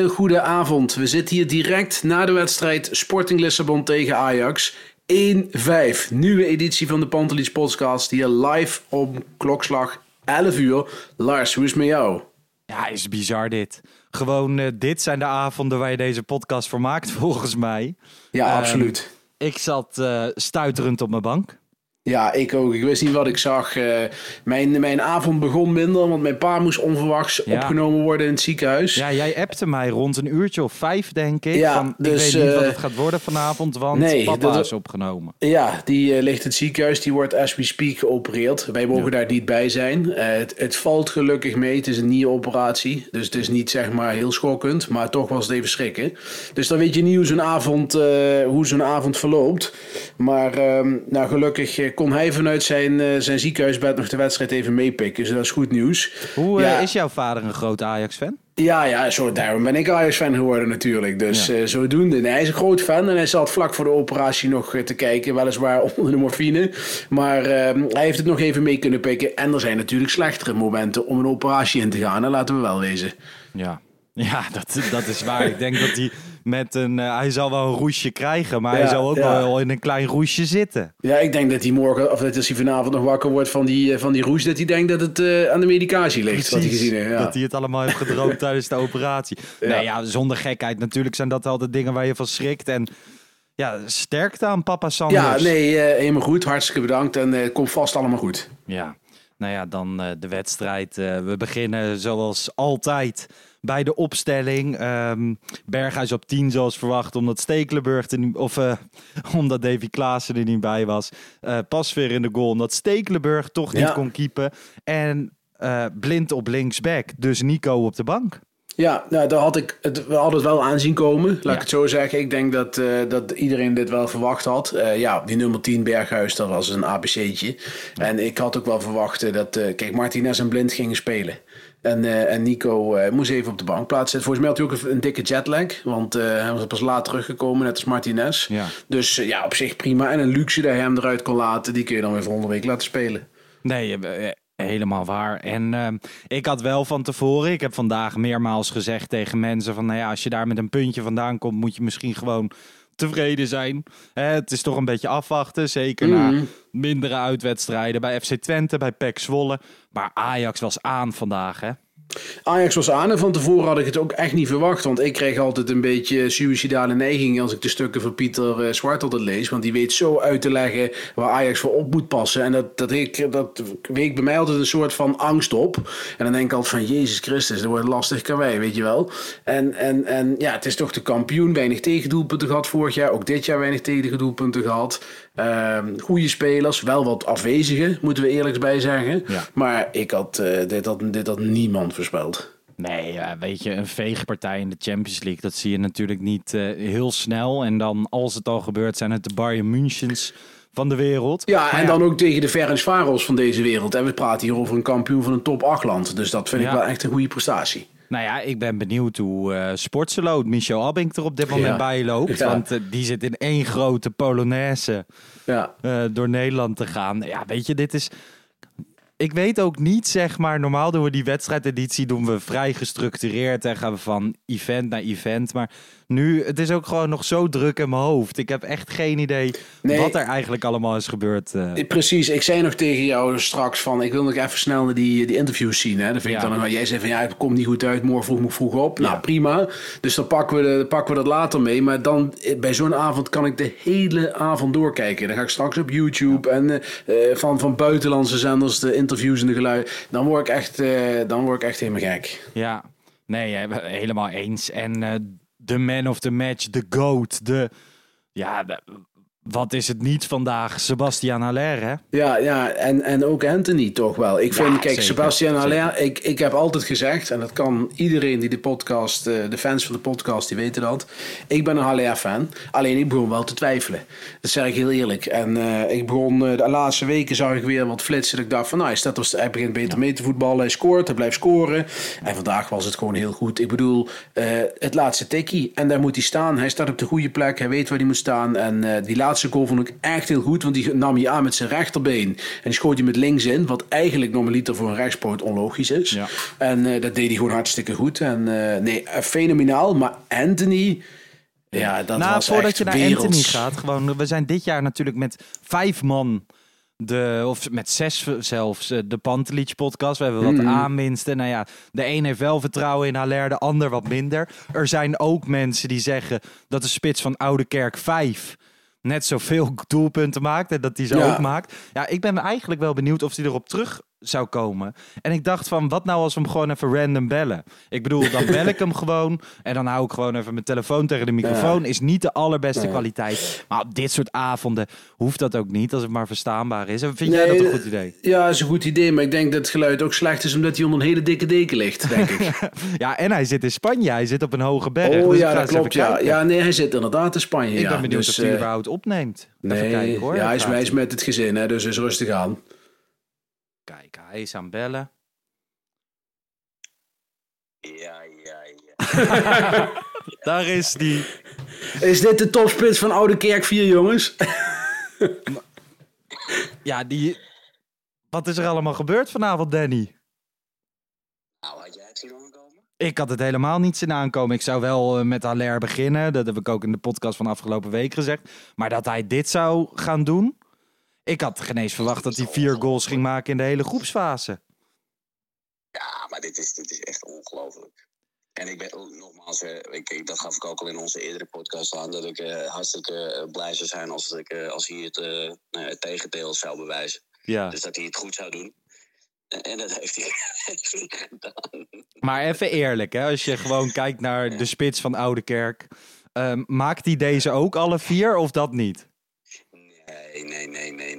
Hele goede avond. We zitten hier direct na de wedstrijd Sporting Lissabon tegen Ajax. 1-5. Nieuwe editie van de Pantelis podcast. Hier live om klokslag 11 uur. Lars, hoe is het met jou? Ja, is bizar dit. Gewoon, eh, dit zijn de avonden waar je deze podcast voor maakt, volgens mij. Ja, Ehm, absoluut. Ik zat eh, stuiterend op mijn bank. Ja, ik ook. Ik wist niet wat ik zag. Eh, mijn, mijn avond begon minder, want mijn pa moest onverwachts Ja. opgenomen worden in het ziekenhuis. Ja, jij appte mij rond een uurtje of vijf, denk ik. Ja, van, dus, ik weet niet wat eh, het gaat worden vanavond, want nee, papa dat- is opgenomen. Ja, die eh, ligt in het ziekenhuis. Die wordt as we speak geopereerd. Wij mogen daar niet bij zijn. Het, het valt gelukkig mee. Het is een nieroperatie. Dus het is niet zeg maar heel schokkend. Maar toch was het even schrikken. Dus dan weet je niet hoe zo'n avond, hoe zo'n avond verloopt. Maar ehm, nou, gelukkig kon hij vanuit zijn, eh, zijn ziekenhuisbed nog de wedstrijd even meepikken. Dus dat is goed nieuws. Hoe eh, Ja. is jouw vader een grote Ajax-fan? Ja, ja, zo, daarom ben ik Ajax-fan geworden natuurlijk. Dus Ja. eh, zodoende. Nee, hij is een groot fan en hij zat vlak voor de operatie nog eh, te kijken. Weliswaar onder de morfine. Maar eh, hij heeft het nog even mee kunnen pikken. En er zijn natuurlijk slechtere momenten om een operatie in te gaan. En laten we wel wezen. Ja, ja dat, dat is waar. ik denk dat hij met een... eh, hij zal wel een roesje krijgen, maar Ja, hij zal ook ja. wel in een klein roesje zitten. Ja, ik denk dat hij morgen, of dat als hij vanavond nog wakker wordt van die, eh, van die roes, dat hij denkt dat het eh, aan de medicatie ligt. Wat hij gezien heeft. Ja. Dat hij het allemaal heeft gedroomd tijdens de operatie. Nee, ja, zonder gekheid. Natuurlijk zijn dat altijd dingen waar je van schrikt. En ja, sterkte aan papa Sanders. ja, nee, helemaal goed. Hartstikke bedankt. En het komt vast allemaal goed. Ja, nou ja, dan de wedstrijd. We beginnen zoals altijd bij de opstelling. Ehm Berghuis op 10 zoals verwacht, omdat Stekelenburg er niet, of eh, omdat Davy Klaassen er niet bij was. Eh pas weer in de goal, omdat Stekelenburg toch niet kon keepen. En eh, blind op linksback, dus Nico op de bank. Ja, nou, daar had ik het, we hadden het wel aanzien komen, laat Ja. ik het zo zeggen. Ik denk dat, eh, dat iedereen dit wel verwacht had. Eh, ja, die nummer 10 Berghuis, dat was een ABC'tje. En ik had ook wel verwacht eh, dat, kijk, Martinez en Blind gingen spelen. En, en Nico moest even op de bank plaatsen. Volgens mij had hij ook een, een dikke jetlag, want hij was pas laat teruggekomen, net als Martinez. Ja. Dus ja, op zich prima. En een luxe dat hij hem eruit kon laten, die kun je dan weer volgende week laten spelen. Nee, helemaal waar. En ehm, ik had wel van tevoren, ik heb vandaag meermaals gezegd tegen mensen van, nou ja, als je daar met een puntje vandaan komt, moet je misschien gewoon tevreden zijn. Het is toch een beetje afwachten, zeker na mindere uitwedstrijden bij FC Twente, bij PEC Zwolle. Maar Ajax was aan vandaag, hè? Ajax was aan en van tevoren had ik het ook echt niet verwacht. Want ik kreeg altijd een beetje suïcidale neiging als ik de stukken van Pieter eh, Zwart altijd lees. Want die weet zo uit te leggen waar Ajax voor op moet passen. En dat, dat, ik, dat week bij mij altijd een soort van angst op. En dan denk ik altijd van Jezus Christus, dat wordt lastig karwei, weet je wel. En, en, en ja, het is toch de kampioen. Weinig tegendoelpunten gehad vorig jaar. Ook dit jaar weinig tegendoelpunten gehad. Ehm goede spelers, wel wat afwezigen, moeten we eerlijk bij zeggen. Ja. Maar ik had, eh, dit, had, dit had niemand voorspeld. Nee, ja, weet je, een veegpartij in de Champions League, dat zie je natuurlijk niet eh, heel snel. En dan, als het al gebeurt, zijn het de Bayern Münchens van de wereld. Ja, Maar en dan ook tegen de Ferencvaros van deze wereld. En we praten hier over een kampioen van een top 8 land. Dus dat vind ik wel echt een goede prestatie. Nou ja, ik ben benieuwd hoe eh Sportseloot Michel Abink er op dit moment Ja. bij loopt. Ja. Want eh, die zit in één grote Polonaise Ja. eh, door Nederland te gaan. Ja, weet je, dit is... Ik weet ook niet, zeg maar, normaal doen we die wedstrijdeditie doen we vrij gestructureerd en gaan we van event naar event. Maar nu, het is ook gewoon nog zo druk in mijn hoofd. Ik heb echt geen idee Nee. wat er eigenlijk allemaal is gebeurd. eh. Eh, Precies, ik zei nog tegen jou straks van ik wil nog even snel die, die interviews zien. Hè. Dat vind ik dan, jij zei van ja, het komt niet goed uit, morgen vroeg moet vroeg op. Nou Ja. prima, dus dan pakken we, de, pakken we dat later mee. Maar dan eh, bij zo'n avond kan ik de hele avond doorkijken. Dan ga ik straks op YouTube en eh, eh, van, van buitenlandse zenders de interviews en de geluiden. Dan word ik echt, eh, dan word ik echt helemaal gek. Ja, nee, eh, helemaal eens. En eh, de man of the match, de GOAT, de... Ja, wat is het niet vandaag? Sebastian Haller, hè? Ja, ja en, en ook Anthony toch wel. Ik vind, Ja, kijk, zeker, Sebastian. Haller, ik, ik heb altijd gezegd, en dat kan iedereen die de podcast, eh, de fans van de podcast, die weten dat. Ik ben een Haller-fan, alleen ik begon wel te twijfelen. Dat zeg ik heel eerlijk. En eh, ik begon, eh, de laatste weken zag ik weer wat flitsen. Dat ik dacht van, nou, hij, staat, er- hij begint beter mee te voetballen, hij scoort, hij blijft scoren. En vandaag was het gewoon heel goed. Ik bedoel, het laatste tikkie, en daar moet hij staan. Hij staat op de goede plek, hij weet waar hij moet staan. En die laatste goal vond ik echt heel goed, want die nam hij aan met zijn rechterbeen. En die schoot hij met links in, wat eigenlijk normaliter voor een rechtspoot onlogisch is. Ja. En eh, dat deed hij gewoon hartstikke goed. En eh, nee, eh, fenomenaal. Maar Anthony, ja, dat nou, was voordat echt je naar werelds. Anthony gaat, gewoon, we zijn dit jaar natuurlijk met vijf man, de, of met zes zelfs, de Pantelic podcast. We hebben wat Mhm. aanwinsten. Nou ja, de een heeft wel vertrouwen in Haller, de ander wat minder. Er zijn ook mensen die zeggen dat de spits van Oude Kerk 5 net zoveel doelpunten maakt en dat hij ze Ja. ook maakt. Ja, ik ben eigenlijk wel benieuwd of hij erop terug zou komen. En ik dacht van, wat nou als we hem gewoon even random bellen? Ik bedoel, dan bel ik hem gewoon en dan hou ik gewoon even mijn telefoon tegen de microfoon. Is niet de allerbeste kwaliteit. Maar op dit soort avonden hoeft dat ook niet, als het maar verstaanbaar is. En vind jij dat een goed idee? Ja, is een goed idee. Maar ik denk dat het geluid ook slecht is omdat hij onder een hele dikke deken ligt, denk ik. Ja, en hij zit in Spanje, hij zit op een hoge berg. oh Dus ja, dat klopt. Ja. kijken. ja, nee, hij zit inderdaad in Spanje. Ik ja. ben benieuwd Dus, of hij eh, überhaupt opneemt. Nee, kijken hoor. ja, hij is, hij is met het gezin, hè, dus is rustig aan. Kijk, hij is aan het bellen. Ja, ja, ja. Daar is die. Is dit de topspits van Oude Kerk 4, jongens? Ja, die... Wat is er allemaal gebeurd vanavond, Danny? Nou, had jij het zien aankomen? Ik had het helemaal niet zien aankomen. Ik zou wel eh, met Haller beginnen. Dat heb ik ook in de podcast van afgelopen week gezegd. Maar dat hij dit zou gaan doen... Ik had geen eens verwacht dat hij vier goals ging maken in de hele groepsfase. Ja, maar dit is, dit is echt ongelooflijk. En ik ben oh, nogmaals, eh, ik, ik- dat gaf ik ook al in onze eerdere podcast aan, dat ik eh, hartstikke eh, blij zou zijn als, ik, als hij het, ja, het tegendeel zou bewijzen. Ja. Dus dat hij het goed zou doen. En, dat heeft hij, gedaan. Maar even eerlijk, hè? als je gewoon kijkt naar de spits van Oude Kerk. ehm, maakt hij deze ook alle vier of dat niet? Nee, nee, nee, nee,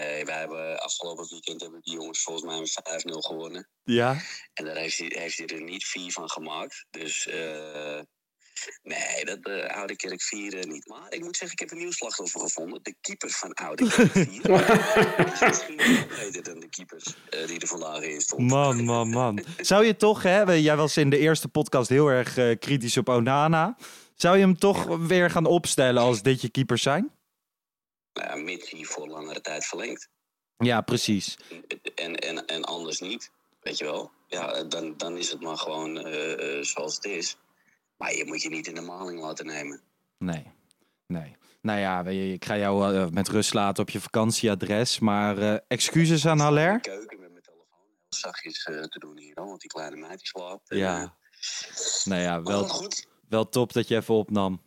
nee. Wij hebben afgelopen weekend hebben die jongens volgens mij met 5-0 gewonnen. Ja. En daar heeft hij, heeft hij er niet vier van gemaakt. Dus eh, nee, dat uh, Oude Kerk 4 niet. Maar ik moet zeggen, ik heb een nieuw slachtoffer gevonden. De keeper van Oude Kerk 4. is misschien beter dan de keepers eh, die er vandaag in stond. Man, man, man. Zou je toch, hè? Jij was in de eerste podcast heel erg eh, kritisch op Onana. Zou je hem toch weer gaan opstellen als dit je keepers zijn? Nou, mits hij voor langere tijd verlengt. Ja, precies. En, en, en anders niet, weet je wel. Ja, dan, dan is het maar gewoon uh, uh, zoals het is. Maar je moet je niet in de maling laten nemen. Nee, nee. Nou ja, ik ga jou uh, met rust laten op je vakantieadres. Maar uh, excuses aan Haller. Ik keuken met mijn telefoon heel zachtjes uh, te doen hier, want die kleine meid die slaapt. Ja. nou ja, wel, goed. wel top dat je even opnam.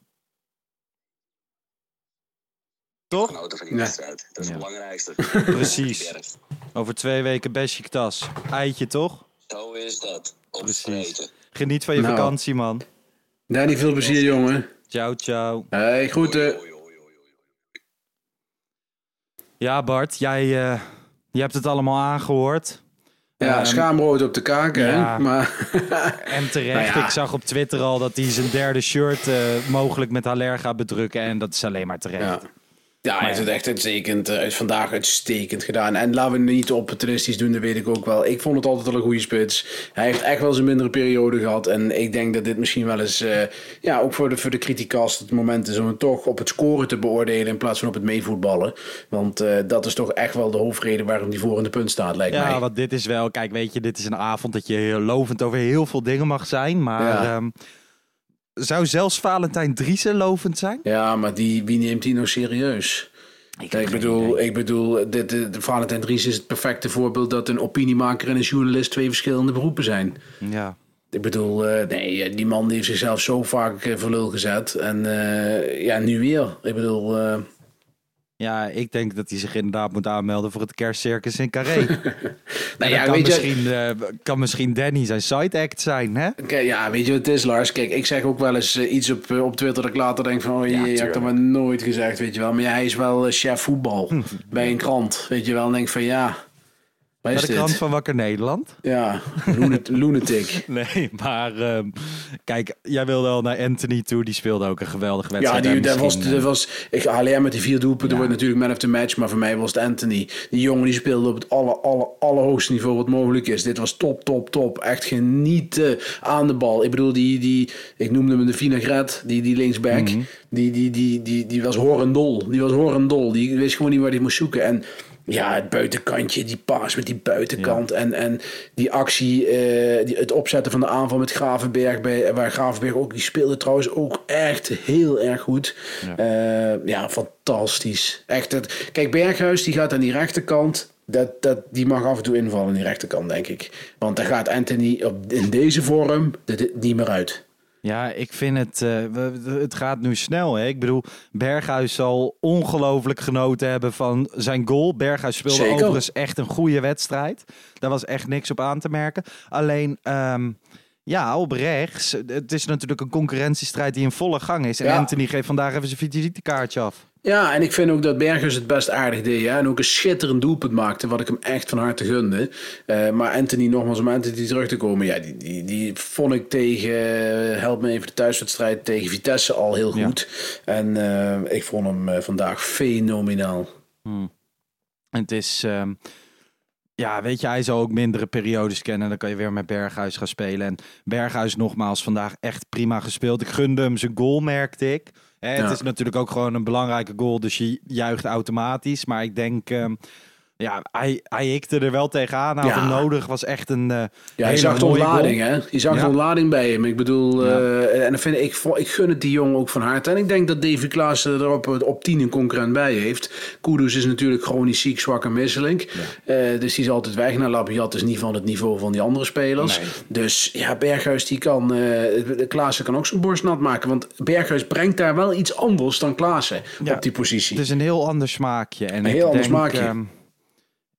Toch? Genoten van die wedstrijd. Dat is ja. het belangrijkste. Precies. Over twee weken Besiktas. Eitje, toch? Zo is dat. Precies. Geniet van je nou. vakantie, man. Danny, veel plezier, jongen. Ciao, ciao. Hey, groeten. Ja, Bart, jij, uh, je hebt het allemaal aangehoord. Ja, um, schaamrood op de kaak, ja, hè? Maar... en terecht. Nou ja. Ik zag op Twitter al dat hij zijn derde shirt uh, mogelijk met Haller gaat bedrukken. En dat is alleen maar terecht. Ja. Ja, hij heeft het echt uitstekend, uh, vandaag uitstekend gedaan. En laten we niet opportunistisch doen, dat weet ik ook wel. Ik vond het altijd al een goede spits. Hij heeft echt wel zijn mindere periode gehad. En ik denk dat dit misschien wel eens, uh, ja, ook voor de, voor de criticast het moment is om hem toch op het scoren te beoordelen in plaats van op het meevoetballen. Want uh, dat is toch echt wel de hoofdreden waarom die voor in de punt staat, lijkt ja, mij. Ja, want dit is wel, kijk, weet je, dit is een avond dat je lovend over heel veel dingen mag zijn. Maar ja. um, zou zelfs Valentijn Driessen lovend zijn? Ja, maar die, wie neemt die nou serieus? Ik, ik bedoel, ik bedoel dit, de, de Valentijn Dries is het perfecte voorbeeld dat een opiniemaker en een journalist twee verschillende beroepen zijn. Ja. Ik bedoel, uh, nee, die man die heeft zichzelf zo vaak uh, voor lul gezet. En uh, ja, nu weer. Ik bedoel. Ja, ik denk dat hij zich inderdaad moet aanmelden voor het kerstcircus in Carré. nou ja, kan, weet misschien, je... kan misschien Danny zijn side act zijn, hè? Kijk, ja, weet je wat het is, Lars? Kijk, ik zeg ook wel eens uh, iets op, uh, op Twitter dat ik later denk van... oh, je, ja, je hebt dat maar nooit gezegd, weet je wel. Maar ja, hij is wel chef voetbal bij een krant, weet je wel. En denk van, ja... Bij de krant van Wakker Nederland? Ja, lunatic. nee, maar uh, kijk, jij wilde al naar Anthony toe. Die speelde ook een geweldige wedstrijd. Ja, die, dat was, dat was, ik alleen met die vier doelpunten ja. wordt natuurlijk man of the match. Maar voor mij was het Anthony. Die jongen die speelde op het aller, aller, allerhoogste niveau wat mogelijk is. Dit was top, top, top. Echt genieten aan de bal. Ik bedoel, die, die ik noemde hem de vinaigrette, die, die linksback. Mm -hmm. die, die, die, die, die was horendol. Die was horendol. Die wist gewoon niet waar hij moest zoeken. En ja, het buitenkantje, die paas met die buitenkant. Ja. En, en die actie, uh, die, het opzetten van de aanval met Gravenberg. Bij, waar Gravenberg ook, die speelde trouwens ook echt heel erg goed. Ja, uh, ja fantastisch. Echt, het, kijk, Berghuis die gaat aan die rechterkant. Dat, dat, die mag af en toe invallen aan die rechterkant, denk ik. Want daar gaat Anthony op, in deze vorm niet meer uit. Ja, ik vind het. Uh, het gaat nu snel. Hè? Ik bedoel, Berghuis zal ongelooflijk genoten hebben van zijn goal. Berghuis speelde Zeker. overigens echt een goede wedstrijd. Daar was echt niks op aan te merken. Alleen. Um, ja, op rechts. Het is natuurlijk een concurrentiestrijd die in volle gang is. En Ja. Anthony geeft vandaag even zijn visitekaartje af. Ja, en ik vind ook dat Bergers het best aardig deed. Hè? En ook een schitterend doelpunt maakte, wat ik hem echt van harte gunde. Eh, maar Anthony, nogmaals om Anthony terug te komen. Ja, die, die, die vond ik tegen, help me even de thuiswedstrijd, tegen Vitesse al heel Ja. goed. En eh, ik vond hem eh, vandaag fenomenaal. Hmm. En het is. ehm, ja, weet je, hij zal ook mindere periodes kennen. Dan kan je weer met Berghuis gaan spelen. En Berghuis nogmaals vandaag echt prima gespeeld. Ik gunde hem zijn goal, merkte ik. Het is natuurlijk ook gewoon een belangrijke goal, dus je juicht automatisch. Maar ik denk, ehm, ja, hij, hij hikte er wel tegenaan. Had Ja. nodig, was echt een eh Ja, je zag de ontlading, hè? Je zag Ja. de ontlading bij hem. Ik bedoel, Ja. eh, en dan vind ik, ik, ik gun het die jongen ook van harte. En ik denk dat Davy Klaassen er op, op 10 een concurrent bij heeft. Kudus is natuurlijk chronisch ziek, zwak en misselijk. Eh, dus die is altijd weg. Nou, Labiat is niet van het niveau van die andere spelers. Nee. Dus ja, Berghuis die kan, eh Klaassen kan ook zijn borst nat maken. Want Berghuis brengt daar wel iets anders dan Klaassen op die positie. Het is een heel ander smaakje. En Een ik heel ander denk, smaakje. ehm,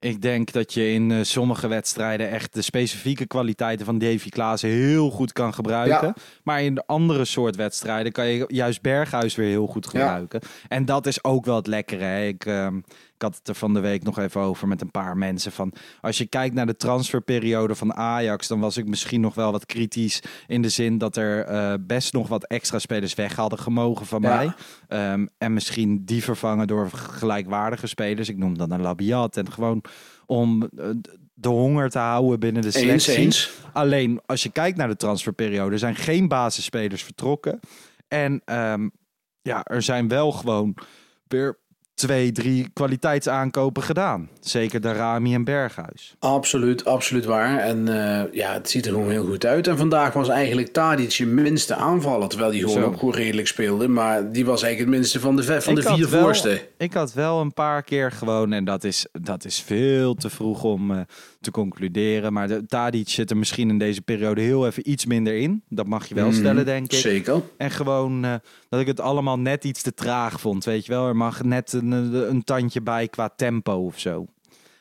ik denk dat je in eh, sommige wedstrijden echt de specifieke kwaliteiten van Davy Klaassen heel goed kan gebruiken. Ja. Maar in de andere soort wedstrijden kan je juist Berghuis weer heel goed gebruiken. En dat is ook wel het lekkere. Hè? Ik, ehm, ik had het er van de week nog even over met een paar mensen. Van, als je kijkt naar de transferperiode van Ajax, dan was ik misschien nog wel wat kritisch. In de zin dat er eh, best nog wat extra spelers weg hadden gemogen van Ja. mij. Ehm, en misschien die vervangen door gelijkwaardige spelers. Ik noem dan een Labiat. En gewoon om eh, de honger te houden binnen de Eens, selectie. eens. Alleen als je kijkt naar de transferperiode, zijn geen basisspelers vertrokken. En ehm, ja, er zijn wel gewoon weer twee, drie kwaliteitsaankopen gedaan. Zeker de Rami en Berghuis. Absoluut, absoluut waar. En eh, ja, het ziet er gewoon heel goed uit. En vandaag was eigenlijk Tadic je minste aanvaller. Terwijl die gewoon Zo. ook goed redelijk speelde. Maar die was eigenlijk het minste van de, van de Ik vier wel- voorste. Ik had wel een paar keer gewoon, en dat is, dat is veel te vroeg om eh, te concluderen. Maar de, Tadic zit er misschien in deze periode heel even iets minder in. Dat mag je wel Mhm, stellen, denk ik. Zeker. En gewoon eh, dat ik het allemaal net iets te traag vond. Weet je wel, er mag net een, een, een tandje bij qua tempo of zo.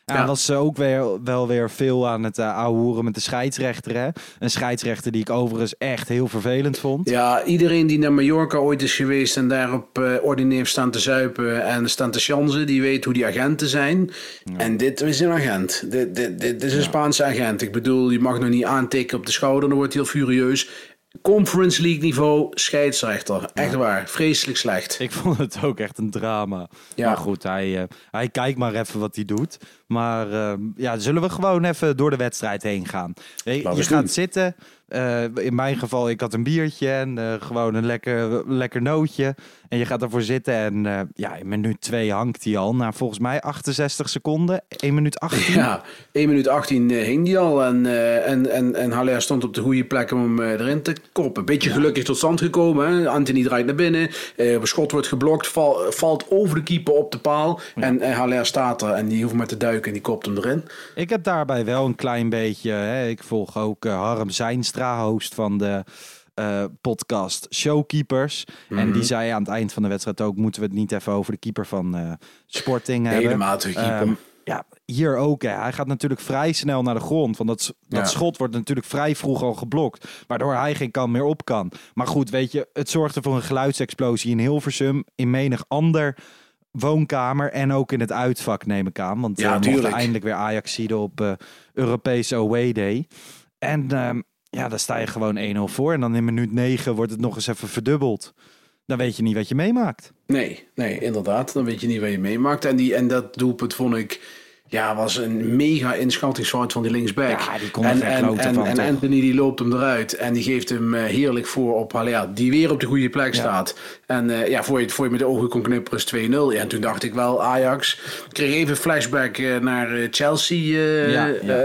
Ja, Ja. dan was ze ook weer, wel weer veel aan het uh, ouwehoeren met de scheidsrechter. Hè? Een scheidsrechter die ik overigens echt heel vervelend vond. Ja, iedereen die naar Mallorca ooit is geweest en daar op eh ordinaire heeft staan te zuipen en staan te chansen, die weet hoe die agenten zijn. En dit is een agent. Dit, dit, dit is een Spaanse agent. Ik bedoel, je mag nog niet aantikken op de schouder, dan wordt hij heel furieus. Conference League niveau, scheidsrechter. Echt waar, vreselijk slecht. Ik vond het ook echt een drama. Ja. Maar goed, hij, eh, hij kijkt maar even wat hij doet. Maar eh, ja, zullen we gewoon even door de wedstrijd heen gaan. Je, je gaat zitten. Eh, in mijn geval, ik had een biertje en gewoon een lekker, lekker nootje. En je gaat ervoor zitten en eh, ja, in minuut 2 hangt hij al. Na volgens mij 68 seconden. 1 minuut 18. Ja, 1 minuut 18 eh, hing die al. En, eh en, en, en Haller stond op de goede plek om hem erin te koppen. Beetje gelukkig tot stand gekomen. Hè? Anthony draait naar binnen. schot wordt geblokt. val- valt over de keeper op de paal. En Haller staat er. En die hoeft maar te duiken en die kopt hem erin. Ik heb daarbij wel een klein beetje. Hè, ik volg ook Harm Zijnstra, host van de eh, podcast Showkeepers. En Mhm. die zei aan het eind van de wedstrijd ook: moeten we het niet even over de keeper van eh, Sporting hebben? Keeper. Ehm, ja, hier ook. Hè. Hij gaat natuurlijk vrij snel naar de grond. Want dat, dat Ja. schot wordt natuurlijk vrij vroeg al geblokt. Waardoor hij geen kant meer op kan. Maar goed, weet je, het zorgde voor een geluidsexplosie in Hilversum. In menig ander woonkamer. En ook in het uitvak, neem ik aan. Want Ja, ja, mochten tuurlijk. eindelijk weer Ajaxide op eh, Europese away day. En ehm, ja, dan sta je gewoon 1-0 voor. En dan in minuut 9 wordt het nog eens even verdubbeld. Dan weet je niet wat je meemaakt. Nee, nee, inderdaad. Dan weet je niet wat je meemaakt. En, die, en dat doelpunt vond ik... Ja, was een mega inschattingsfout van die linksback. Ja, die kon en, en, en, van, en toch? Anthony die loopt hem eruit. En die geeft hem eh, heerlijk voor op Haller. Die weer op de goede plek staat. En eh, ja, voor je, voor je met de ogen kon knipperen is 2-0. Ja, en toen dacht ik wel, Ajax. Ik kreeg even flashback eh, naar Chelsea Ja,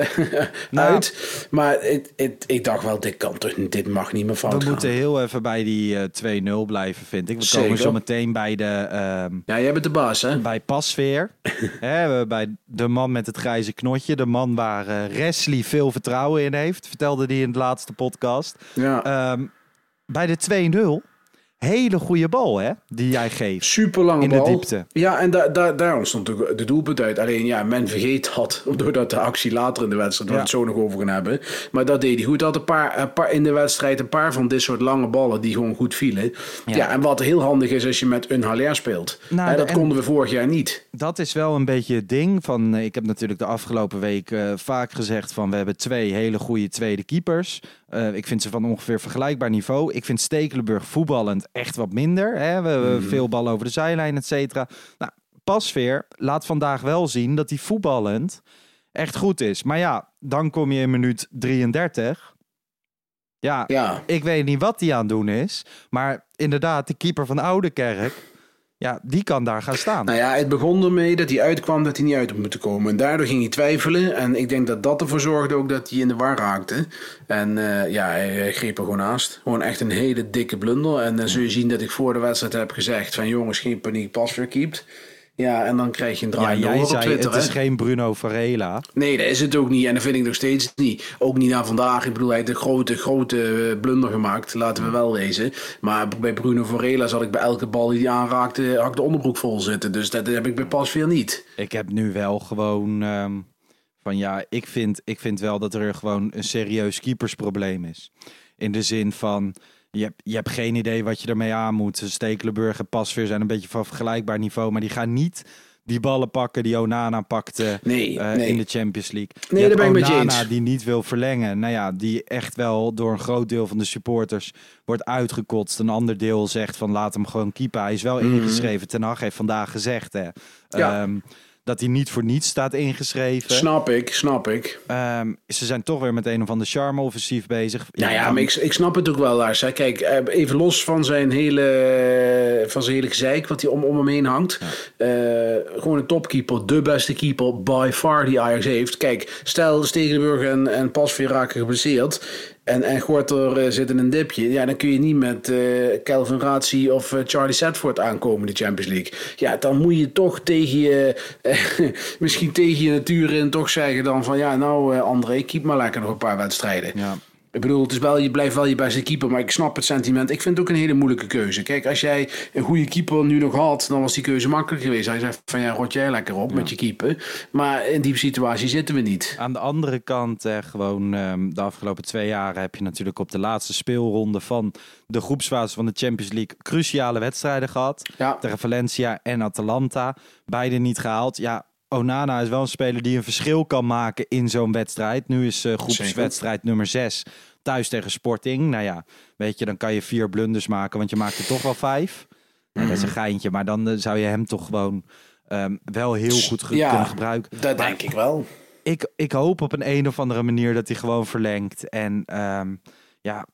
Nou. uit. Maar het, het, ik dacht wel, dit, kan toch, dit mag niet meer fout We gaan. moeten heel even bij die eh 2-0 blijven, vind ik. We komen zo meteen bij de... ehm, Ja, jij bent de baas, hè? bij Pasveer. hè, bij de man met het grijze knotje. De man waar eh Wesley veel vertrouwen in heeft. Vertelde hij in de laatste podcast. Ja. Ehm, bij de 2-0. Hele goede bal, hè? Die jij geeft. Super lange In de diepte. Ja, en daar daar daar ontstond ook de doelpunt uit. Alleen ja, men vergeet dat, doordat de actie later in de wedstrijd, waar we het zo nog over gaan hebben. Maar dat deed hij goed. Dat een paar, een paar in de wedstrijd een paar van dit soort lange ballen die gewoon goed vielen. Ja, en wat heel handig is als je met een Haller speelt. Nou, Hè, dat en- konden we vorig jaar niet. Dat is wel een beetje het ding. Van, eh, ik heb natuurlijk de afgelopen week eh, vaak gezegd van we hebben twee hele goede tweede keepers. Eh, ik vind ze van ongeveer vergelijkbaar niveau. Ik vind Stekelenburg voetballend echt wat minder. Hè? We hebben veel ballen over de zijlijn, et cetera. Nou, Pasveer laat vandaag wel zien dat hij voetballend echt goed is. Maar ja, dan kom je in minuut 33. Ja, Ja, ik weet niet wat hij aan het doen is. Maar inderdaad, de keeper van Oudekerk, ja, die kan daar gaan staan. Nou ja, het begon ermee dat hij uitkwam dat hij niet uit moeten komen. En daardoor ging hij twijfelen. En ik denk dat dat ervoor zorgde ook dat hij in de war raakte. En eh, ja, hij, greep er gewoon naast. Gewoon echt een hele dikke blunder. En dan zul je zien dat ik voor de wedstrijd heb gezegd van jongens, geen paniek, pas weer keept. Ja, en dan krijg je een Ja, draai jij op zei Twitter. het is hè? geen Bruno Varela. Nee, dat is het ook niet. En dat vind ik nog steeds niet. Ook niet naar vandaag. Ik bedoel, hij heeft een grote, grote eh, blunder gemaakt. Laten we wel wezen. Maar bij Bruno Varela zat ik bij elke bal die hij aanraakte, had ik de onderbroek vol zitten. Dus dat heb ik bij Pasveer niet. Ik heb nu wel gewoon ehm, van ja, ik vind, ik vind wel dat er gewoon een serieus keepersprobleem is. In de zin van, je hebt, je hebt geen idee wat je ermee aan moet. Stekelenburg en Pasveer zijn een beetje van vergelijkbaar niveau, maar die gaan niet die ballen pakken die Onana pakte Nee, eh, nee. in de Champions League. Nee, je daar ben ik met je eens. die niet wil verlengen. Nou ja, die echt wel door een groot deel van de supporters wordt uitgekotst. Een ander deel zegt van laat hem gewoon keepen. Hij is wel ingeschreven. Ten Hag heeft vandaag gezegd hè, Mhm. Ja. ehm, dat hij niet voor niets staat ingeschreven. Snap ik, snap ik. Ehm, ze zijn toch weer met een of ander charme-offensief bezig. Nou ja, maar ik, ik snap het ook wel, Lars. hè. Kijk, eh, even los van zijn hele, van zijn hele gezeik wat hij om, om hem heen hangt. Eh, gewoon een topkeeper, de beste keeper by far die Ajax heeft. Kijk, stel Stegenburg en, en Pasveer raken geblesseerd. En, en Gorter eh, zit in een dipje. Ja, dan kun je niet met eh Kelvin Ratzi of eh, Charlie Setford aankomen in de Champions League. Ja, dan moet je toch tegen je, eh, misschien tegen je natuur in toch zeggen dan van ja, nou eh, André, keep maar lekker nog een paar wedstrijden. Ja. Ik bedoel, het is wel, je blijft wel je beste keeper, maar ik snap het sentiment. Ik vind het ook een hele moeilijke keuze. Kijk, als jij een goede keeper nu nog had, dan was die keuze makkelijk geweest. Hij zegt van ja, rot jij lekker op met je keeper. Maar in die situatie zitten we niet. Aan de andere kant, eh, gewoon ehm, de afgelopen twee jaren heb je natuurlijk op de laatste speelronde van de groepsfase van de Champions League cruciale wedstrijden gehad. Ja. Tegen Valencia en Atalanta. Beide niet gehaald. Ja, Onana is wel een speler die een verschil kan maken in zo'n wedstrijd. Nu is uh, groepswedstrijd nummer 6 thuis tegen Sporting. Nou ja, weet je, dan kan je vier blunders maken, want je maakt er toch wel vijf. Nou, dat is een geintje, maar dan uh, zou je hem toch gewoon um, wel heel goed ge ja, kunnen gebruiken. Dat denk ik wel. Ik, ik hoop op een een of andere manier dat hij gewoon verlengt. En um, ja,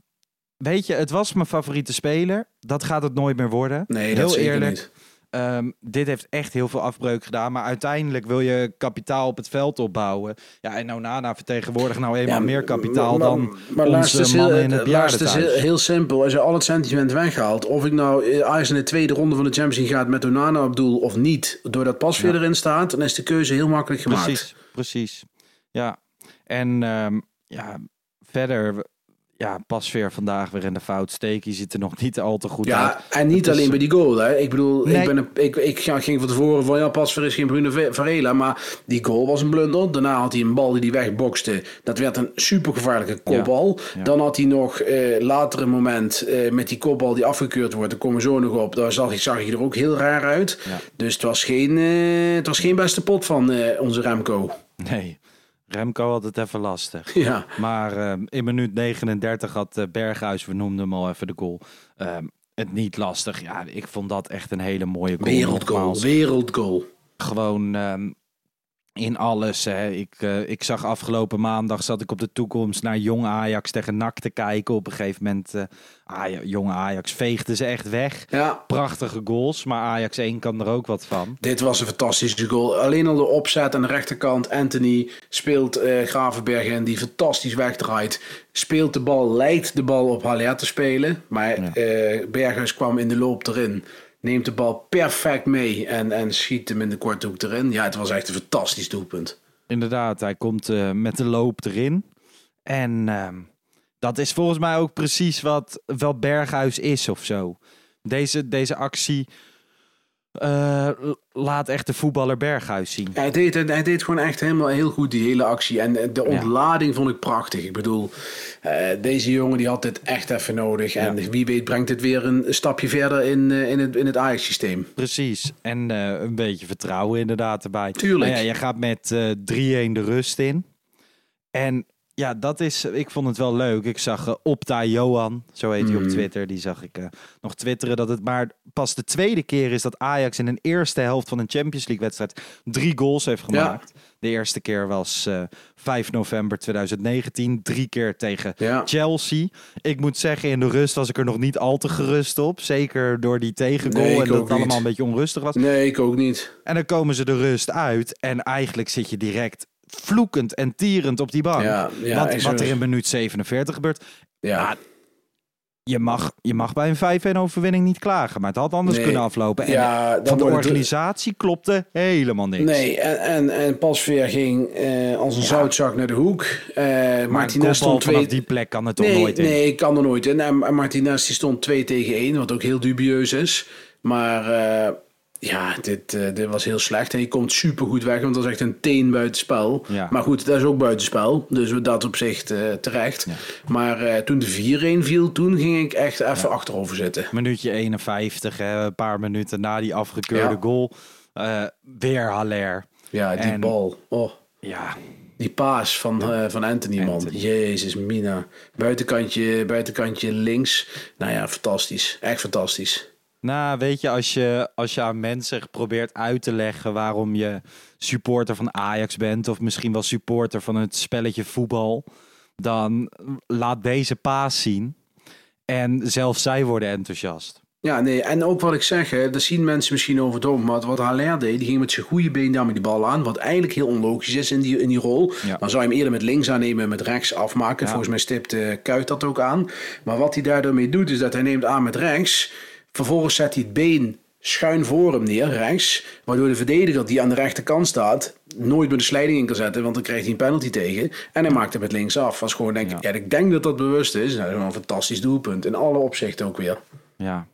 weet je, het was mijn favoriete speler. Dat gaat het nooit meer worden. Nee, heel dat eerlijk. Niet. Um, dit heeft echt heel veel afbreuk gedaan. Maar uiteindelijk wil je kapitaal op het veld opbouwen. Ja, en Onana vertegenwoordigt nou eenmaal ja, meer kapitaal maar, dan maar onze is mannen heel, in het Lars, is heel, heel, simpel. Als je al het sentiment weghaalt. Of ik nou Ajax in de tweede ronde van de Champions League gaat met Onana op doel of niet. Doordat Pasveer ja. erin staat. Dan is de keuze heel makkelijk gemaakt. Precies, precies. Ja, en um, ja, verder ja, Pasveer vandaag weer in de fout steken. Je ziet er nog niet al te goed ja, uit. en niet Het alleen is- bij die goal. Hè. Ik bedoel, Nee. ik, ben een, ik, ik ging van tevoren van ja, Pasveer is geen Bruno Ve- Varela. Maar die goal was een blunder. Daarna had hij een bal die hij wegbokste. Dat werd een supergevaarlijke kopbal. Ja. Dan had hij nog eh, later een moment eh, met die kopbal die afgekeurd wordt. Daar komen we zo nog op. Daar zag, ik- zag hij er ook heel raar uit. Ja. Dus het was, geen, eh, het was geen beste pot van eh, onze Remco. Nee, Remco had het even lastig. Ja. Maar ehm, in minuut 39 had eh, Berghuis, we noemden hem al even de goal, ehm, het niet lastig. Ja, ik vond dat echt een hele mooie goal. Wereldgoal. Wereldgoal. Gewoon ehm, in alles. Hè. Ik, eh, ik zag afgelopen maandag, zat ik op de toekomst naar Jong Ajax tegen NAC te kijken. Op een gegeven moment, Aj- Jong Ajax veegde ze echt weg. Ja. Prachtige goals, maar Ajax 1 kan er ook wat van. Dit was een fantastische goal. Alleen al de opzet aan de rechterkant. Anthony speelt eh Gravenberg en die fantastisch wegdraait. Speelt de bal, lijkt de bal op Haller te spelen. Maar Ja. eh, Berghuis kwam in de loop erin. Neemt de bal perfect mee en, en schiet hem in de korte hoek erin. Ja, het was echt een fantastisch doelpunt. Inderdaad, hij komt eh, met de loop erin. En ehm, dat is volgens mij ook precies wat, wat Berghuis is of zo. Deze, deze actie eh, laat echt de voetballer Berghuis zien. Hij deed, hij deed gewoon echt helemaal heel goed die hele actie. En eh, de ontlading vond ik prachtig. Ik bedoel, eh, deze jongen die had dit echt even nodig. En wie weet brengt het weer een stapje verder in, in het, in het Ajax-systeem. Precies. En een beetje vertrouwen inderdaad erbij. Tuurlijk. Ja, je gaat met eh 3-1 de rust in. En ja, dat is, ik vond het wel leuk. Ik zag eh, Opta Johan, zo heet hij op Twitter, die zag ik eh, nog twitteren dat het maar pas de tweede keer is dat Ajax in een eerste helft van een Champions League wedstrijd drie goals heeft gemaakt. De eerste keer was eh 5 november 2019, drie keer tegen Ja. Chelsea. Ik moet zeggen, in de rust was ik er nog niet al te gerust op. Zeker door die tegengoal Nee, en dat het allemaal niet. een beetje onrustig was. Nee, ik ook niet. En dan komen ze de rust uit. En eigenlijk zit je direct vloekend en tierend op die bank. Ja, Want wat er in minuut 47 gebeurt. Ja. Je mag, je mag bij een 5-1 overwinning niet klagen. Maar het had anders Nee. kunnen aflopen. En Ja, van de het- organisatie klopte helemaal niks. Nee, en, en, en Pasveer ging eh, als een zoutzak naar de hoek. Maar Martinez een stond twee... vanaf die plek kan het toch nee, nooit in. Nee, ik kan er nooit in. En, en Martinez die stond 2 tegen 1, wat ook heel dubieus is. Maar eh, ja, dit, eh, dit was heel slecht. En je komt super goed weg, want dat is echt een teen buitenspel. Ja. Maar goed, dat is ook buitenspel. Dus we dat op zich eh, terecht. Maar eh, toen de 4-1 viel, toen ging ik echt even achterover zitten. Minuutje 51, hè, een paar minuten na die afgekeurde goal. weer Haller. Ja, die En- bal. Oh. Ja, Die paas van, van Anthony, man. Anthony. Jezus, Mina. Buitenkantje, buitenkantje links. Nou ja, fantastisch. Echt fantastisch. Nou, weet je, als je, als je aan mensen probeert uit te leggen waarom je supporter van Ajax bent, of misschien wel supporter van het spelletje voetbal, dan laat deze paas zien. En zelfs zij worden enthousiast. Ja, nee, en ook wat ik zeg, hè, dat zien mensen misschien over het hoofd, maar wat Haller deed, die ging met zijn goede been daar met die bal aan, wat eigenlijk heel onlogisch is in die, in die rol. Ja. Dan zou je hem eerder met links aannemen en met rechts afmaken. Ja. Volgens mij stipt eh, Kuit dat ook aan. Maar wat hij daardoor mee doet, is dat hij neemt aan met rechts, vervolgens zet hij het been schuin voor hem neer, rechts, waardoor de verdediger die aan de rechterkant staat, nooit meer de slijding in kan zetten, want dan krijgt hij een penalty tegen. En hij maakt het met links af. Was gewoon, denk, ik, ja. ik denk dat dat bewust is. Nou, dat is een fantastisch doelpunt. In alle opzichten ook weer. Ja,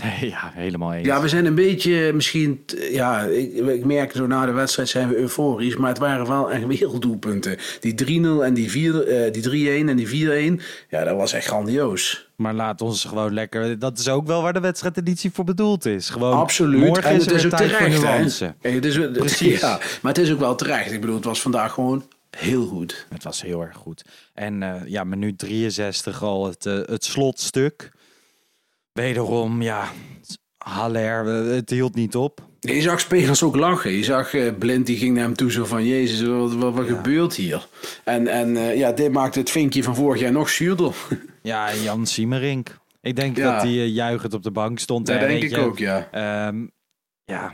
nee, ja helemaal eens. Ja, we zijn een beetje misschien. Ja, ik, ik merk zo na de wedstrijd zijn we euforisch. Maar het waren wel echt werelddoelpunten. Die 3-0 en die, 4, eh, die 3-1 en die 4-1. Ja, dat was echt grandioos. Maar laat ons gewoon lekker. Dat is ook wel waar de wedstrijdeditie voor bedoeld is. Gewoon Absoluut. Morgen en is het is ook tijd voor terecht. Hey, Het is, Precies. Ja, maar het is ook wel terecht. Ik bedoel, het was vandaag gewoon heel goed. Het was heel erg goed. En eh, ja, minuut 63 al het, eh, het slotstuk. Wederom, ja, Haller, het hield niet op. Je zag spelers ook lachen. Je zag eh, Blind, die ging naar hem toe zo van... Jezus, wat, wat, wat gebeurt hier? En, en ja, dit maakte het vinkje van vorig jaar nog zuurder. Ja, Jan Siemerink. Ik denk Ja. dat hij eh, juichend op de bank stond. Dat denk ik je. ook, ja. Ehm, ja.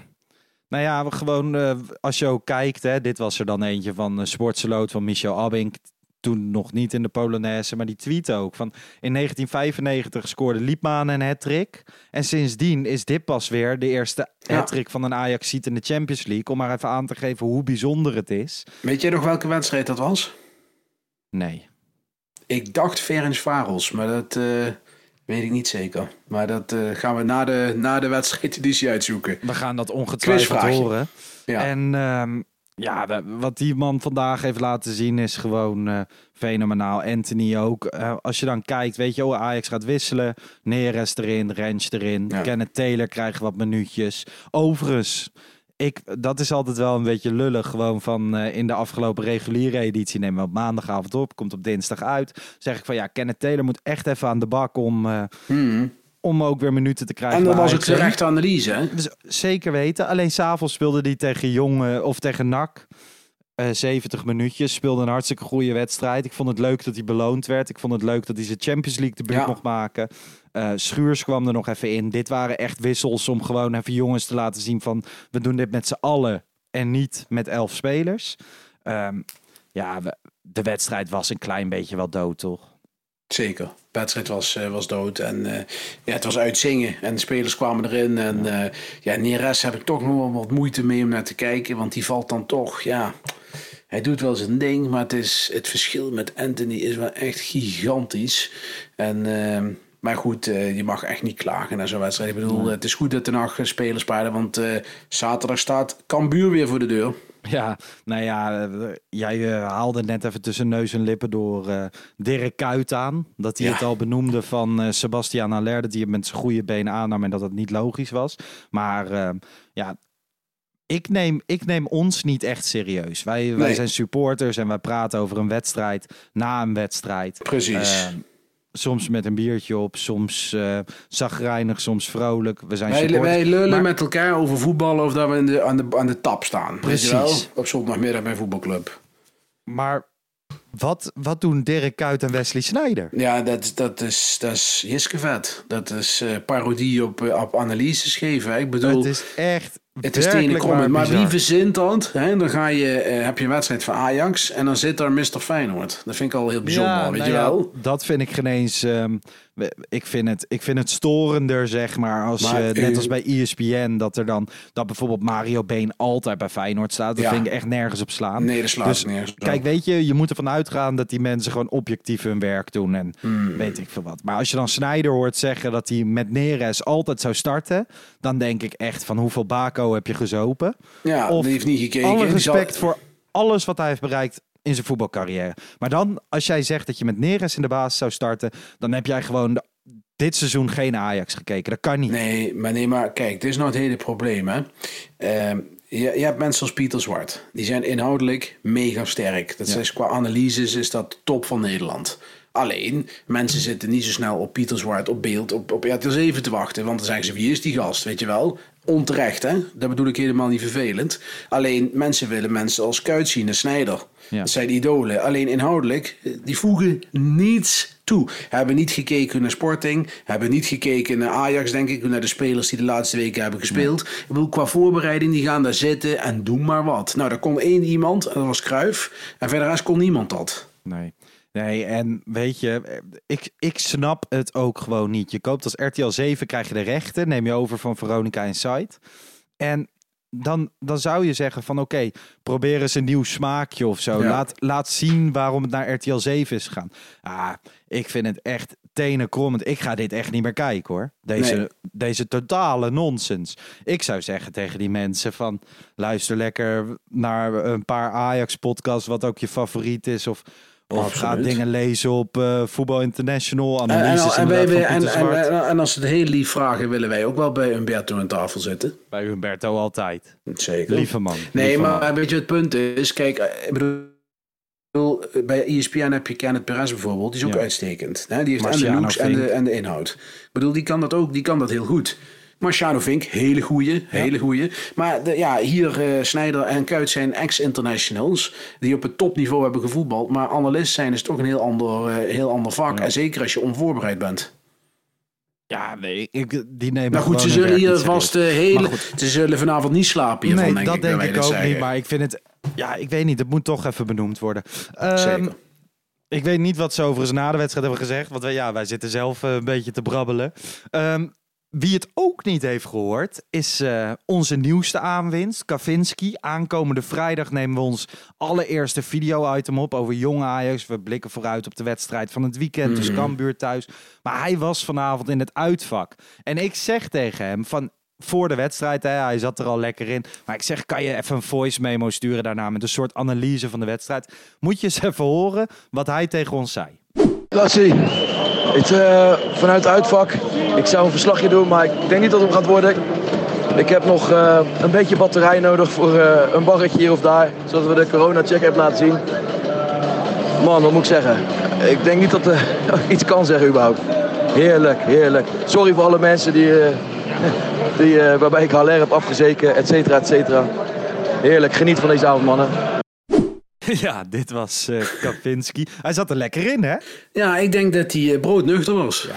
Nou ja, gewoon eh, als je ook kijkt, hè, dit was er dan eentje van uh, Sportseloot van Michel Abink. Toen nog niet in de Polonaise, maar die tweet ook. Van in 1995 scoorde Liepman een hat-trick. En sindsdien is dit pas weer de eerste Ja. hat-trick van een ajax in de Champions League. Om maar even aan te geven hoe bijzonder het is. Weet jij nog welke wedstrijd dat was? Nee. Ik dacht Ferenc Varels, maar dat eh, weet ik niet zeker. Maar dat eh, gaan we na de, na de wedstrijdeditie uitzoeken. We gaan dat ongetwijfeld horen. Ja. En ehm, ja, wat die man vandaag heeft laten zien is gewoon eh, fenomenaal. Anthony ook. Als je dan kijkt, weet je, oh, Ajax gaat wisselen. Neres erin, Rens erin. Ja. Kenneth Taylor krijgt wat minuutjes. Overigens, ik, dat is altijd wel een beetje lullig. Gewoon van eh, in de afgelopen reguliere editie nemen we op maandagavond op. Komt op dinsdag uit. Zeg ik van ja, Kenneth Taylor moet echt even aan de bak om, eh, Hmm. om ook weer minuten te krijgen. En dat bij was ook Ajax, hè. de rechte analyse, hè? Dus zeker weten. Alleen s'avonds speelde hij tegen Jong eh, of tegen NAC. Eh 70 minuutjes. Speelde een hartstikke goede wedstrijd. Ik vond het leuk dat hij beloond werd. Ik vond het leuk dat hij zijn Champions League debuut Ja. mocht maken. Eh, Schuurs kwam er nog even in. Dit waren echt wissels om gewoon even jongens te laten zien van... we doen dit met z'n allen en niet met elf spelers. Ehm, ja, we- de wedstrijd was een klein beetje wel dood, toch? Zeker. De wedstrijd was, eh, was dood. En eh, ja, het was uitzingen. En de spelers kwamen erin. En ja, ja Neres heb ik toch nog wel wat moeite mee om naar te kijken. Want die valt dan toch, ja... Hij doet wel zijn ding, maar het, is, het verschil met Anthony is wel echt gigantisch. En, ehm, maar goed, je mag echt niet klagen naar zo'n wedstrijd. Ik bedoel, het is goed dat er nog spelers spelen. Want zaterdag staat Cambuur weer voor de deur. Ja, nou ja, eh, jij eh, haalde net even tussen neus en lippen door eh Dirk Kuyt aan. Dat hij Ja. het al benoemde van Sebastian Aller, dat hij het met zijn goede benen aannam en dat het niet logisch was. Maar ja, ik neem, ik neem ons niet echt serieus. Wij, wij Nee. zijn supporters en wij praten over een wedstrijd na een wedstrijd. Precies. Soms met een biertje op, soms eh zagrijnig, soms vrolijk. We zijn Wij, wij lullen Maar- met elkaar over voetballen of dat we in de, aan, de, aan de tap staan. Precies. Op zondagmiddag bij voetbalclub. Maar wat, wat doen Dirk Kuyt en Wesley Sneijder? Ja, dat, dat is, dat is Jiske vet. Dat is eh, parodie op, eh, op analyses geven. Ik bedoel, Het is echt. Het is werkelijk tenen krommend. Maar bizar. wie verzint dat? Hè? Dan ga je, eh, heb je een wedstrijd van Ajax en dan zit daar Mr. Feyenoord. Dat vind ik al heel bijzonder, Ja, weet nou je ja, wel? dat vind ik geen eens. ehm, ik, vind het, ik vind het storender, zeg maar. Als Maar, je, net als bij ESPN, dat er dan. dat bijvoorbeeld Mario Been altijd bij Feyenoord staat. Dat Ja. vind ik echt nergens op slaan. Nee, dat slaat Dus nergens op. Kijk, weet je, je moet ervan uitgaan dat die mensen gewoon objectief hun werk doen. En Hmm. weet ik veel wat. Maar als je dan Snyder hoort zeggen dat hij met Neres altijd zou starten. dan denk ik echt van hoeveel Baco heb je gezopen? Ja, of die heeft niet gekeken. Alle zal- respect voor alles wat hij heeft bereikt in zijn voetbalcarrière. Maar dan, als jij zegt dat je met Neres in de basis zou starten, dan heb jij gewoon de- dit seizoen geen Ajax gekeken. Dat kan niet. Nee, maar nee, maar kijk, dit is nou het hele probleem, hè. Ehm, je, je hebt mensen als Pieter Zwart. Die zijn inhoudelijk mega sterk. Dat is, qua analyses is dat top van Nederland. Alleen, mensen zitten niet zo snel op Pieter Zwart op beeld op, op RTL 7 te wachten. Want dan zeggen ze, wie is die gast, weet je wel? Onterecht, hè? Dat bedoel ik helemaal niet vervelend. Alleen, mensen willen mensen als Kuit zien en Snijder. Ja. Dat zijn idolen. Alleen inhoudelijk, eh, die voegen niets toe. Hebben niet gekeken naar Sporting. Hebben niet gekeken naar Ajax, denk ik. Naar de spelers die de laatste weken hebben gespeeld. Ik bedoel, qua voorbereiding, die gaan daar zitten en doen maar wat. Nou, daar kon één iemand, en dat was Kruif. En verder rest kon niemand dat. Nee. Nee, en weet je, ik, ik snap het ook gewoon niet. Je koopt als RTL 7, krijg je de rechten, neem je over van Veronica Insight. En dan, dan zou je zeggen van oké, probeer eens een nieuw smaakje of zo. Ja. Laat, laat zien waarom het naar RTL 7 is gegaan. Ah, ik vind het echt tenen krommend. Ik ga dit echt niet meer kijken hoor. Deze, Nee. deze totale nonsens. Ik zou zeggen tegen die mensen van luister lekker naar een paar Ajax podcasts, wat ook je favoriet is. Of, Of Absoluut. ga dingen lezen op eh Voetbal International. En, Analyses en, en, en, Zwart. en, en als ze het heel lief vragen, willen wij ook wel bij Umberto aan tafel zitten. Bij Humberto altijd. Zeker. Lieve man. Nee, lieve maar man. weet je, het punt is, kijk, eh, ik bedoel, bij ESPN heb je Kenneth Perez bijvoorbeeld, die is ook Ja. uitstekend. Hè? Die heeft en de looks en de, en de inhoud. Ik bedoel, die kan dat ook, die kan dat heel goed. Marciano Vink, hele goeie, hele goeie. Maar de, ja, hier eh Snijder en Kuit zijn ex-internationals die op het topniveau hebben gevoetbald. Maar analist zijn is toch een heel ander, eh, heel ander vak. En zeker als je onvoorbereid bent. Ja, nee, ik, die nemen Nou goed, ze gewoon hun zullen hier vast eh, hele, Maar goed. ze zullen vanavond niet slapen hiervan, Nee, denk dat ik. denk ik ook zeggen. niet. Maar ik vind het... Ja, ik weet niet. Het moet toch even benoemd worden. Ehm, Zeker. Ik weet niet wat ze overigens na de wedstrijd hebben gezegd. Want wij, ja, wij zitten zelf eh, een beetje te brabbelen. Ehm, wie het ook niet heeft gehoord, is eh, onze nieuwste aanwinst, Kavinski. Aankomende vrijdag nemen we ons allereerste video-item op over jong Ajax. We blikken vooruit op de wedstrijd van het weekend, dus Cambuur thuis. Maar hij was vanavond in het uitvak. En ik zeg tegen hem van... Voor de wedstrijd, hè, hij zat er al lekker in. Maar ik zeg, kan je even een voice memo sturen daarna met een soort analyse van de wedstrijd? Moet je eens even horen wat hij tegen ons zei. Klassie. Het, eh, vanuit het uitvak. Ik zou een verslagje doen, maar ik denk niet dat het hem gaat worden. Ik heb nog eh, een beetje batterij nodig voor eh, een barretje hier of daar. Zodat we de corona-check hebben laten zien. Man, wat moet ik zeggen? Ik denk niet dat er iets kan zeggen überhaupt. Heerlijk, heerlijk. Sorry voor alle mensen die, die, waarbij ik Haller heb afgezeken, et cetera, et cetera. Heerlijk, geniet van deze avond, mannen. Ja, dit was eh Kapinski. Hij zat er lekker in, hè? Ja, ik denk dat hij eh, broodnuchter was.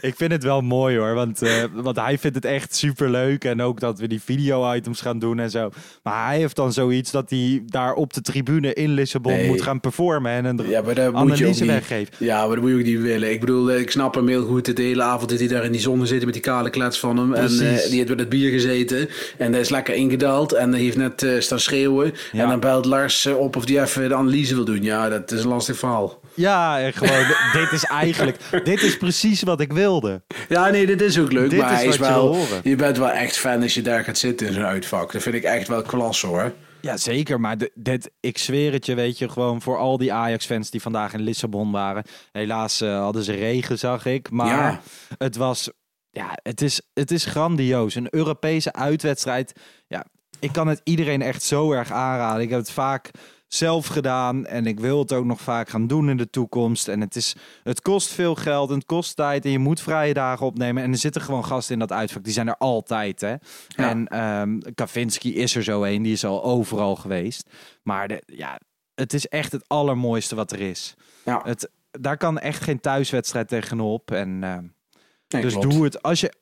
Ik vind het wel mooi hoor, want, eh, want hij vindt het echt super leuk. En ook dat we die video-items gaan doen en zo. Maar hij heeft dan zoiets dat hij daar op de tribune in Lissabon Nee. moet gaan performen en een Ja, maar dat moet je ook niet. Ja, maar dat moet je ook niet willen. Ik bedoel, ik snap hem heel goed. De hele avond dat hij daar in die zon zit met die kale klets van hem. En Precies. die heeft met het bier gezeten. En hij is lekker ingedaald. En hij heeft net staan schreeuwen. Ja. En dan belt Lars op of die even de analyse wil doen. Ja, dat is een lastig verhaal. Ja, en gewoon, dit is eigenlijk, dit is precies wat ik wilde. Ja, nee, dit is ook leuk. Dit maar is hij is wat je wel, horen. je bent wel echt fan als je daar gaat zitten in zo'n uitvak. Dat vind ik echt wel klasse hoor. Ja, zeker. Maar de- dit, ik zweer het je, weet je, gewoon voor al die Ajax-fans die vandaag in Lissabon waren. Helaas eh, hadden ze regen, zag ik. Maar Ja. het was, ja, het is, het is grandioos. Een Europese uitwedstrijd. Ja, ik kan het iedereen echt zo erg aanraden. Ik heb het vaak zelf gedaan en ik wil het ook nog vaak gaan doen in de toekomst. En het, is, het kost veel geld en het kost tijd en je moet vrije dagen opnemen. En er zitten gewoon gasten in dat uitvak, die zijn er altijd. Hè? En ehm Kavinski is er zo een, die is al overal geweest. Maar de, ja, het is echt het allermooiste wat er is. Ja. Het, daar kan echt geen thuiswedstrijd tegenop. En, ehm, Nee, dus klopt. doe het. Als je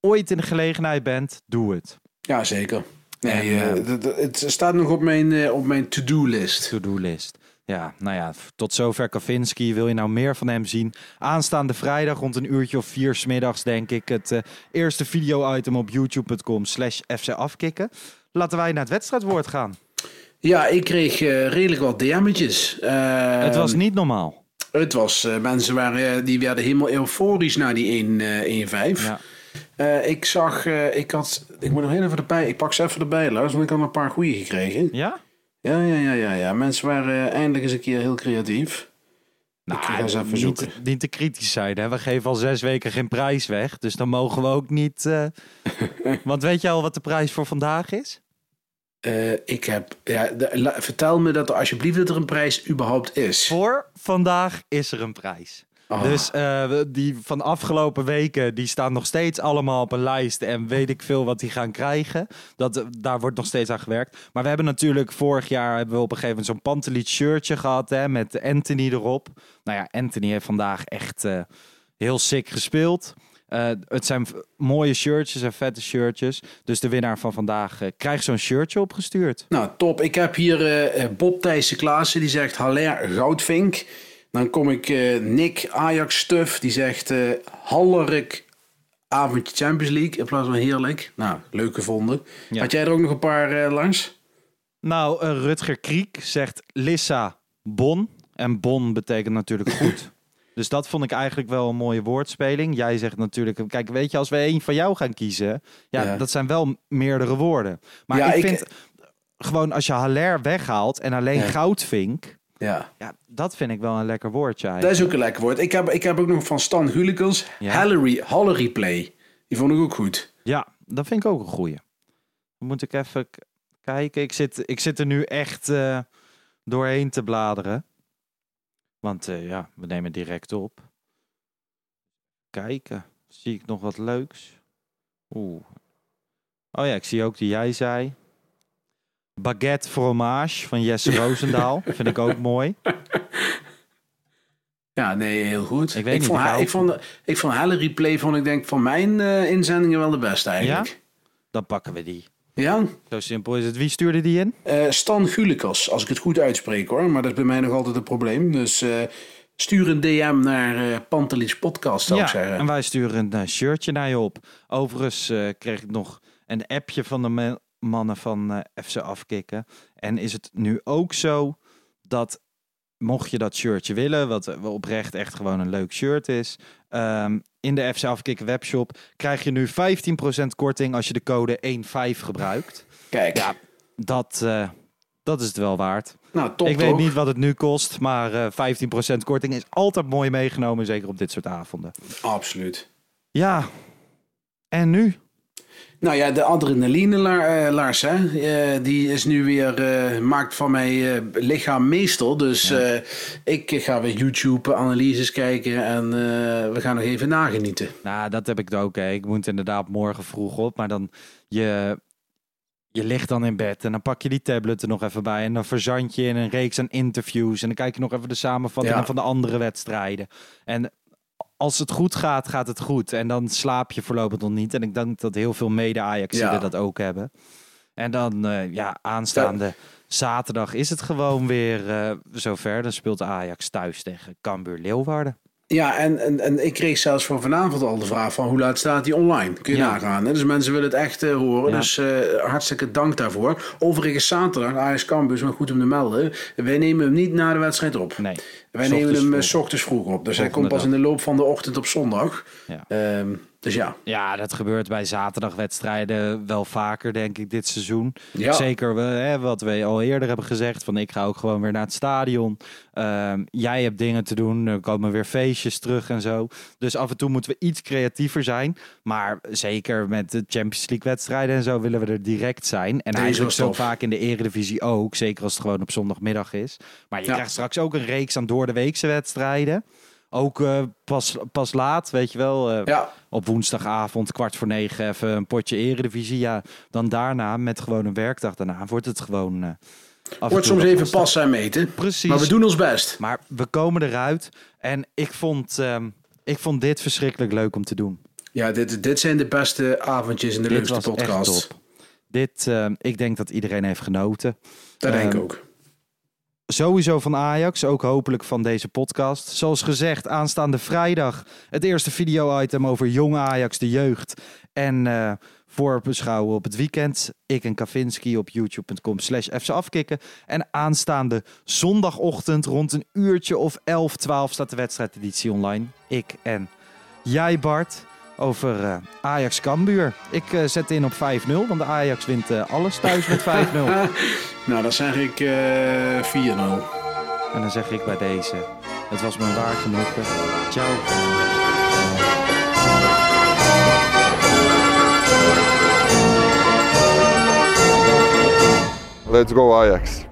ooit in de gelegenheid bent, doe het. Ja, zeker. Nee, eh, het staat nog op mijn, eh, op mijn to-do-list. To-do-list. Ja, nou ja, tot zover Kavinski. Wil je nou meer van hem zien? Aanstaande vrijdag rond een uurtje of vier smiddags, denk ik. Het eh, eerste video-item op youtube.com slash fcafkikken. Laten wij naar het wedstrijdwoord gaan. Ja, ik kreeg redelijk wat DM'tjes. Eh, het was niet normaal. Het was, mensen waren, die werden helemaal euforisch na die 1, eh 1-5. Ja. Eh, ik zag, eh, ik had, ik moet nog heel even erbij, ik pak ze even erbij, Lars, want ik had een paar goede gekregen. Ja? Ja, ja, ja, ja, ja. Mensen waren eh, eindelijk eens een keer heel creatief. ik ga eens even niet, zoeken. niet te kritisch zijn. Hè? We geven al zes weken geen prijs weg. Dus dan mogen we ook niet... Want weet je al wat de prijs voor vandaag is? Ik heb, ja, de- la- vertel me dat er alsjeblieft dat er een prijs überhaupt is. Voor vandaag is er een prijs. Ah. Dus eh, die van afgelopen weken, die staan nog steeds allemaal op een lijst. En weet ik veel wat die gaan krijgen. Dat, eh, daar wordt nog steeds aan gewerkt. Maar we hebben natuurlijk vorig jaar hebben we op een gegeven moment zo'n Panteliet shirtje gehad. Hè, met Anthony erop. Nou ja, Anthony heeft vandaag echt eh, heel sick gespeeld. Het zijn mooie shirtjes en vette shirtjes. Dus de winnaar van vandaag krijgt zo'n shirtje opgestuurd. Nou, top. Ik heb hier eh, Bob Thijssen Klaassen, die zegt Haller Goudvink. Dan kom ik eh, Nick Ajax Stuff, die zegt eh Hallerik Avondje Champions League in plaats van heerlijk. Nou, leuk gevonden. Ja. Had jij er ook nog een paar eh, langs? Nou, Rutger Kriek zegt Lissa Bon. En Bon betekent natuurlijk goed. dus dat vond ik eigenlijk wel een mooie woordspeling. Jij zegt natuurlijk, kijk, weet je, als we één van jou gaan kiezen, ja, Ja. dat zijn wel meerdere woorden. Maar Ja, ik ik- vind gewoon als je Haller weghaalt en alleen. Goudvink, Ja. Ja, dat vind ik wel een lekker woordje Dat is ook een lekker woord. Ik heb, ik heb ook nog van Stan Gulikels Ja. Hallery, Hallery Play. Die vond ik ook goed. Ja, dat vind ik ook een goeie. Moet ik even kijken. Ik zit, ik zit er nu echt eh, doorheen te bladeren. Want eh, ja, we nemen direct op. Kijken. Zie ik nog wat leuks? Oeh. Oh ja, ik zie ook die jij zei. Baguette fromage van Jesse Roosendaal. Vind ik ook mooi. Ja, nee, heel goed. Ik weet niet, vond, ik ha- hou ik vond, ik vond Hallery Play vond ik denk van mijn eh, inzendingen wel de beste eigenlijk. Dan pakken we die. Ja? Zo simpel is het. Wie stuurde die in? Eh, Stan Gulikos, als ik het goed uitspreek hoor. Maar dat is bij mij nog altijd een probleem. Dus eh, stuur een DM naar eh Pantelis Podcast, zou ja, ik zeggen. en wij sturen een shirtje naar je op. Overigens kreeg ik nog een appje van de mannen van eh, FC Afkikken. En is het nu ook zo dat, mocht je dat shirtje willen, wat eh, oprecht echt gewoon een leuk shirt is, ehm, in de FC Afkikken webshop krijg je nu 15% korting als je de code 15 gebruikt. Kijk, Ja, dat, eh, dat is het wel waard. nou top ik weet toch? niet wat het nu kost, maar eh 15% korting is altijd mooi meegenomen, zeker op dit soort avonden. Absoluut. Ja, en nu? Nou ja, de adrenaline la- eh, Lars, hè, eh, die is nu weer, eh, maakt van mij eh, lichaam meestal. Dus ik ga weer YouTube-analyses kijken en we gaan nog even nagenieten. Nou, dat heb ik ook. Hè. Ik moet inderdaad morgen vroeg op, maar dan je, je ligt dan in bed en dan pak je die tablet er nog even bij en dan verzand je in een reeks aan interviews en dan kijk je nog even de samenvattingen Ja. van de andere wedstrijden. En als het goed gaat, gaat het goed. En dan slaap je voorlopig nog niet. En ik denk dat heel veel mede-Ajaxiden Ja. dat ook hebben. En dan, eh, ja, aanstaande zaterdag is het gewoon weer eh, zover. Dan speelt Ajax thuis tegen Cambuur Leeuwarden. Ja, en, en, en ik kreeg zelfs voor vanavond al de vraag van hoe laat staat die online? Kun je Ja. nagaan. Hè? Dus mensen willen het echt eh, horen. Ja. Dus hartstikke dank daarvoor. Overigens zaterdag, Ajax Campus, maar goed om te melden. Wij nemen hem niet na de wedstrijd op. Nee. Wij nemen hem eh, vroeg. s ochtends vroeg op. Dus hij komt pas in de loop van de ochtend op zondag. Ja. Ehm, dus ja. Ja, dat gebeurt bij zaterdagwedstrijden wel vaker, denk ik, dit seizoen. Ja. Zeker hè, wat we al eerder hebben gezegd, van ik ga ook gewoon weer naar het stadion. Ehm, jij hebt dingen te doen, er komen weer feestjes terug en zo. Dus af en toe moeten we iets creatiever zijn. Maar zeker met de Champions League wedstrijden en zo willen we er direct zijn. En Deze eigenlijk was zo vaak in de eredivisie ook, zeker als het gewoon op zondagmiddag is. Maar je Ja. krijgt straks ook een reeks aan door de weekse wedstrijden. Ook eh, pas, pas laat, weet je wel. eh, Ja, op woensdagavond kwart voor negen even een potje eredivisie. Ja, dan daarna met gewoon een werkdag daarna wordt het gewoon. eh wordt soms even passen en meten. Precies. Maar we doen ons best. Maar we komen eruit en ik vond, ehm, ik vond dit verschrikkelijk leuk om te doen. Ja, dit, dit zijn de beste avondjes in de dit leukste podcast. Dit, ik denk dat iedereen heeft genoten. Dat denk ik Ehm, ook. Sowieso van Ajax, ook hopelijk van deze podcast. Zoals gezegd, aanstaande vrijdag het eerste video-item over jong Ajax, de jeugd. En eh voorbeschouwen op het weekend. Ik en Kavinski op youtube.com slash afkikken. En aanstaande zondagochtend rond een uurtje of 11, 12 staat de wedstrijdeditie online. Ik en jij Bart over eh, Ajax Cambuur. Ik eh, zet in op 5-0, want de Ajax wint eh, alles thuis met 5-0. Nou, dan zeg ik eh 4-0. En dan zeg ik bij deze, het was me waar genoegen. Ciao. Let's go Ajax.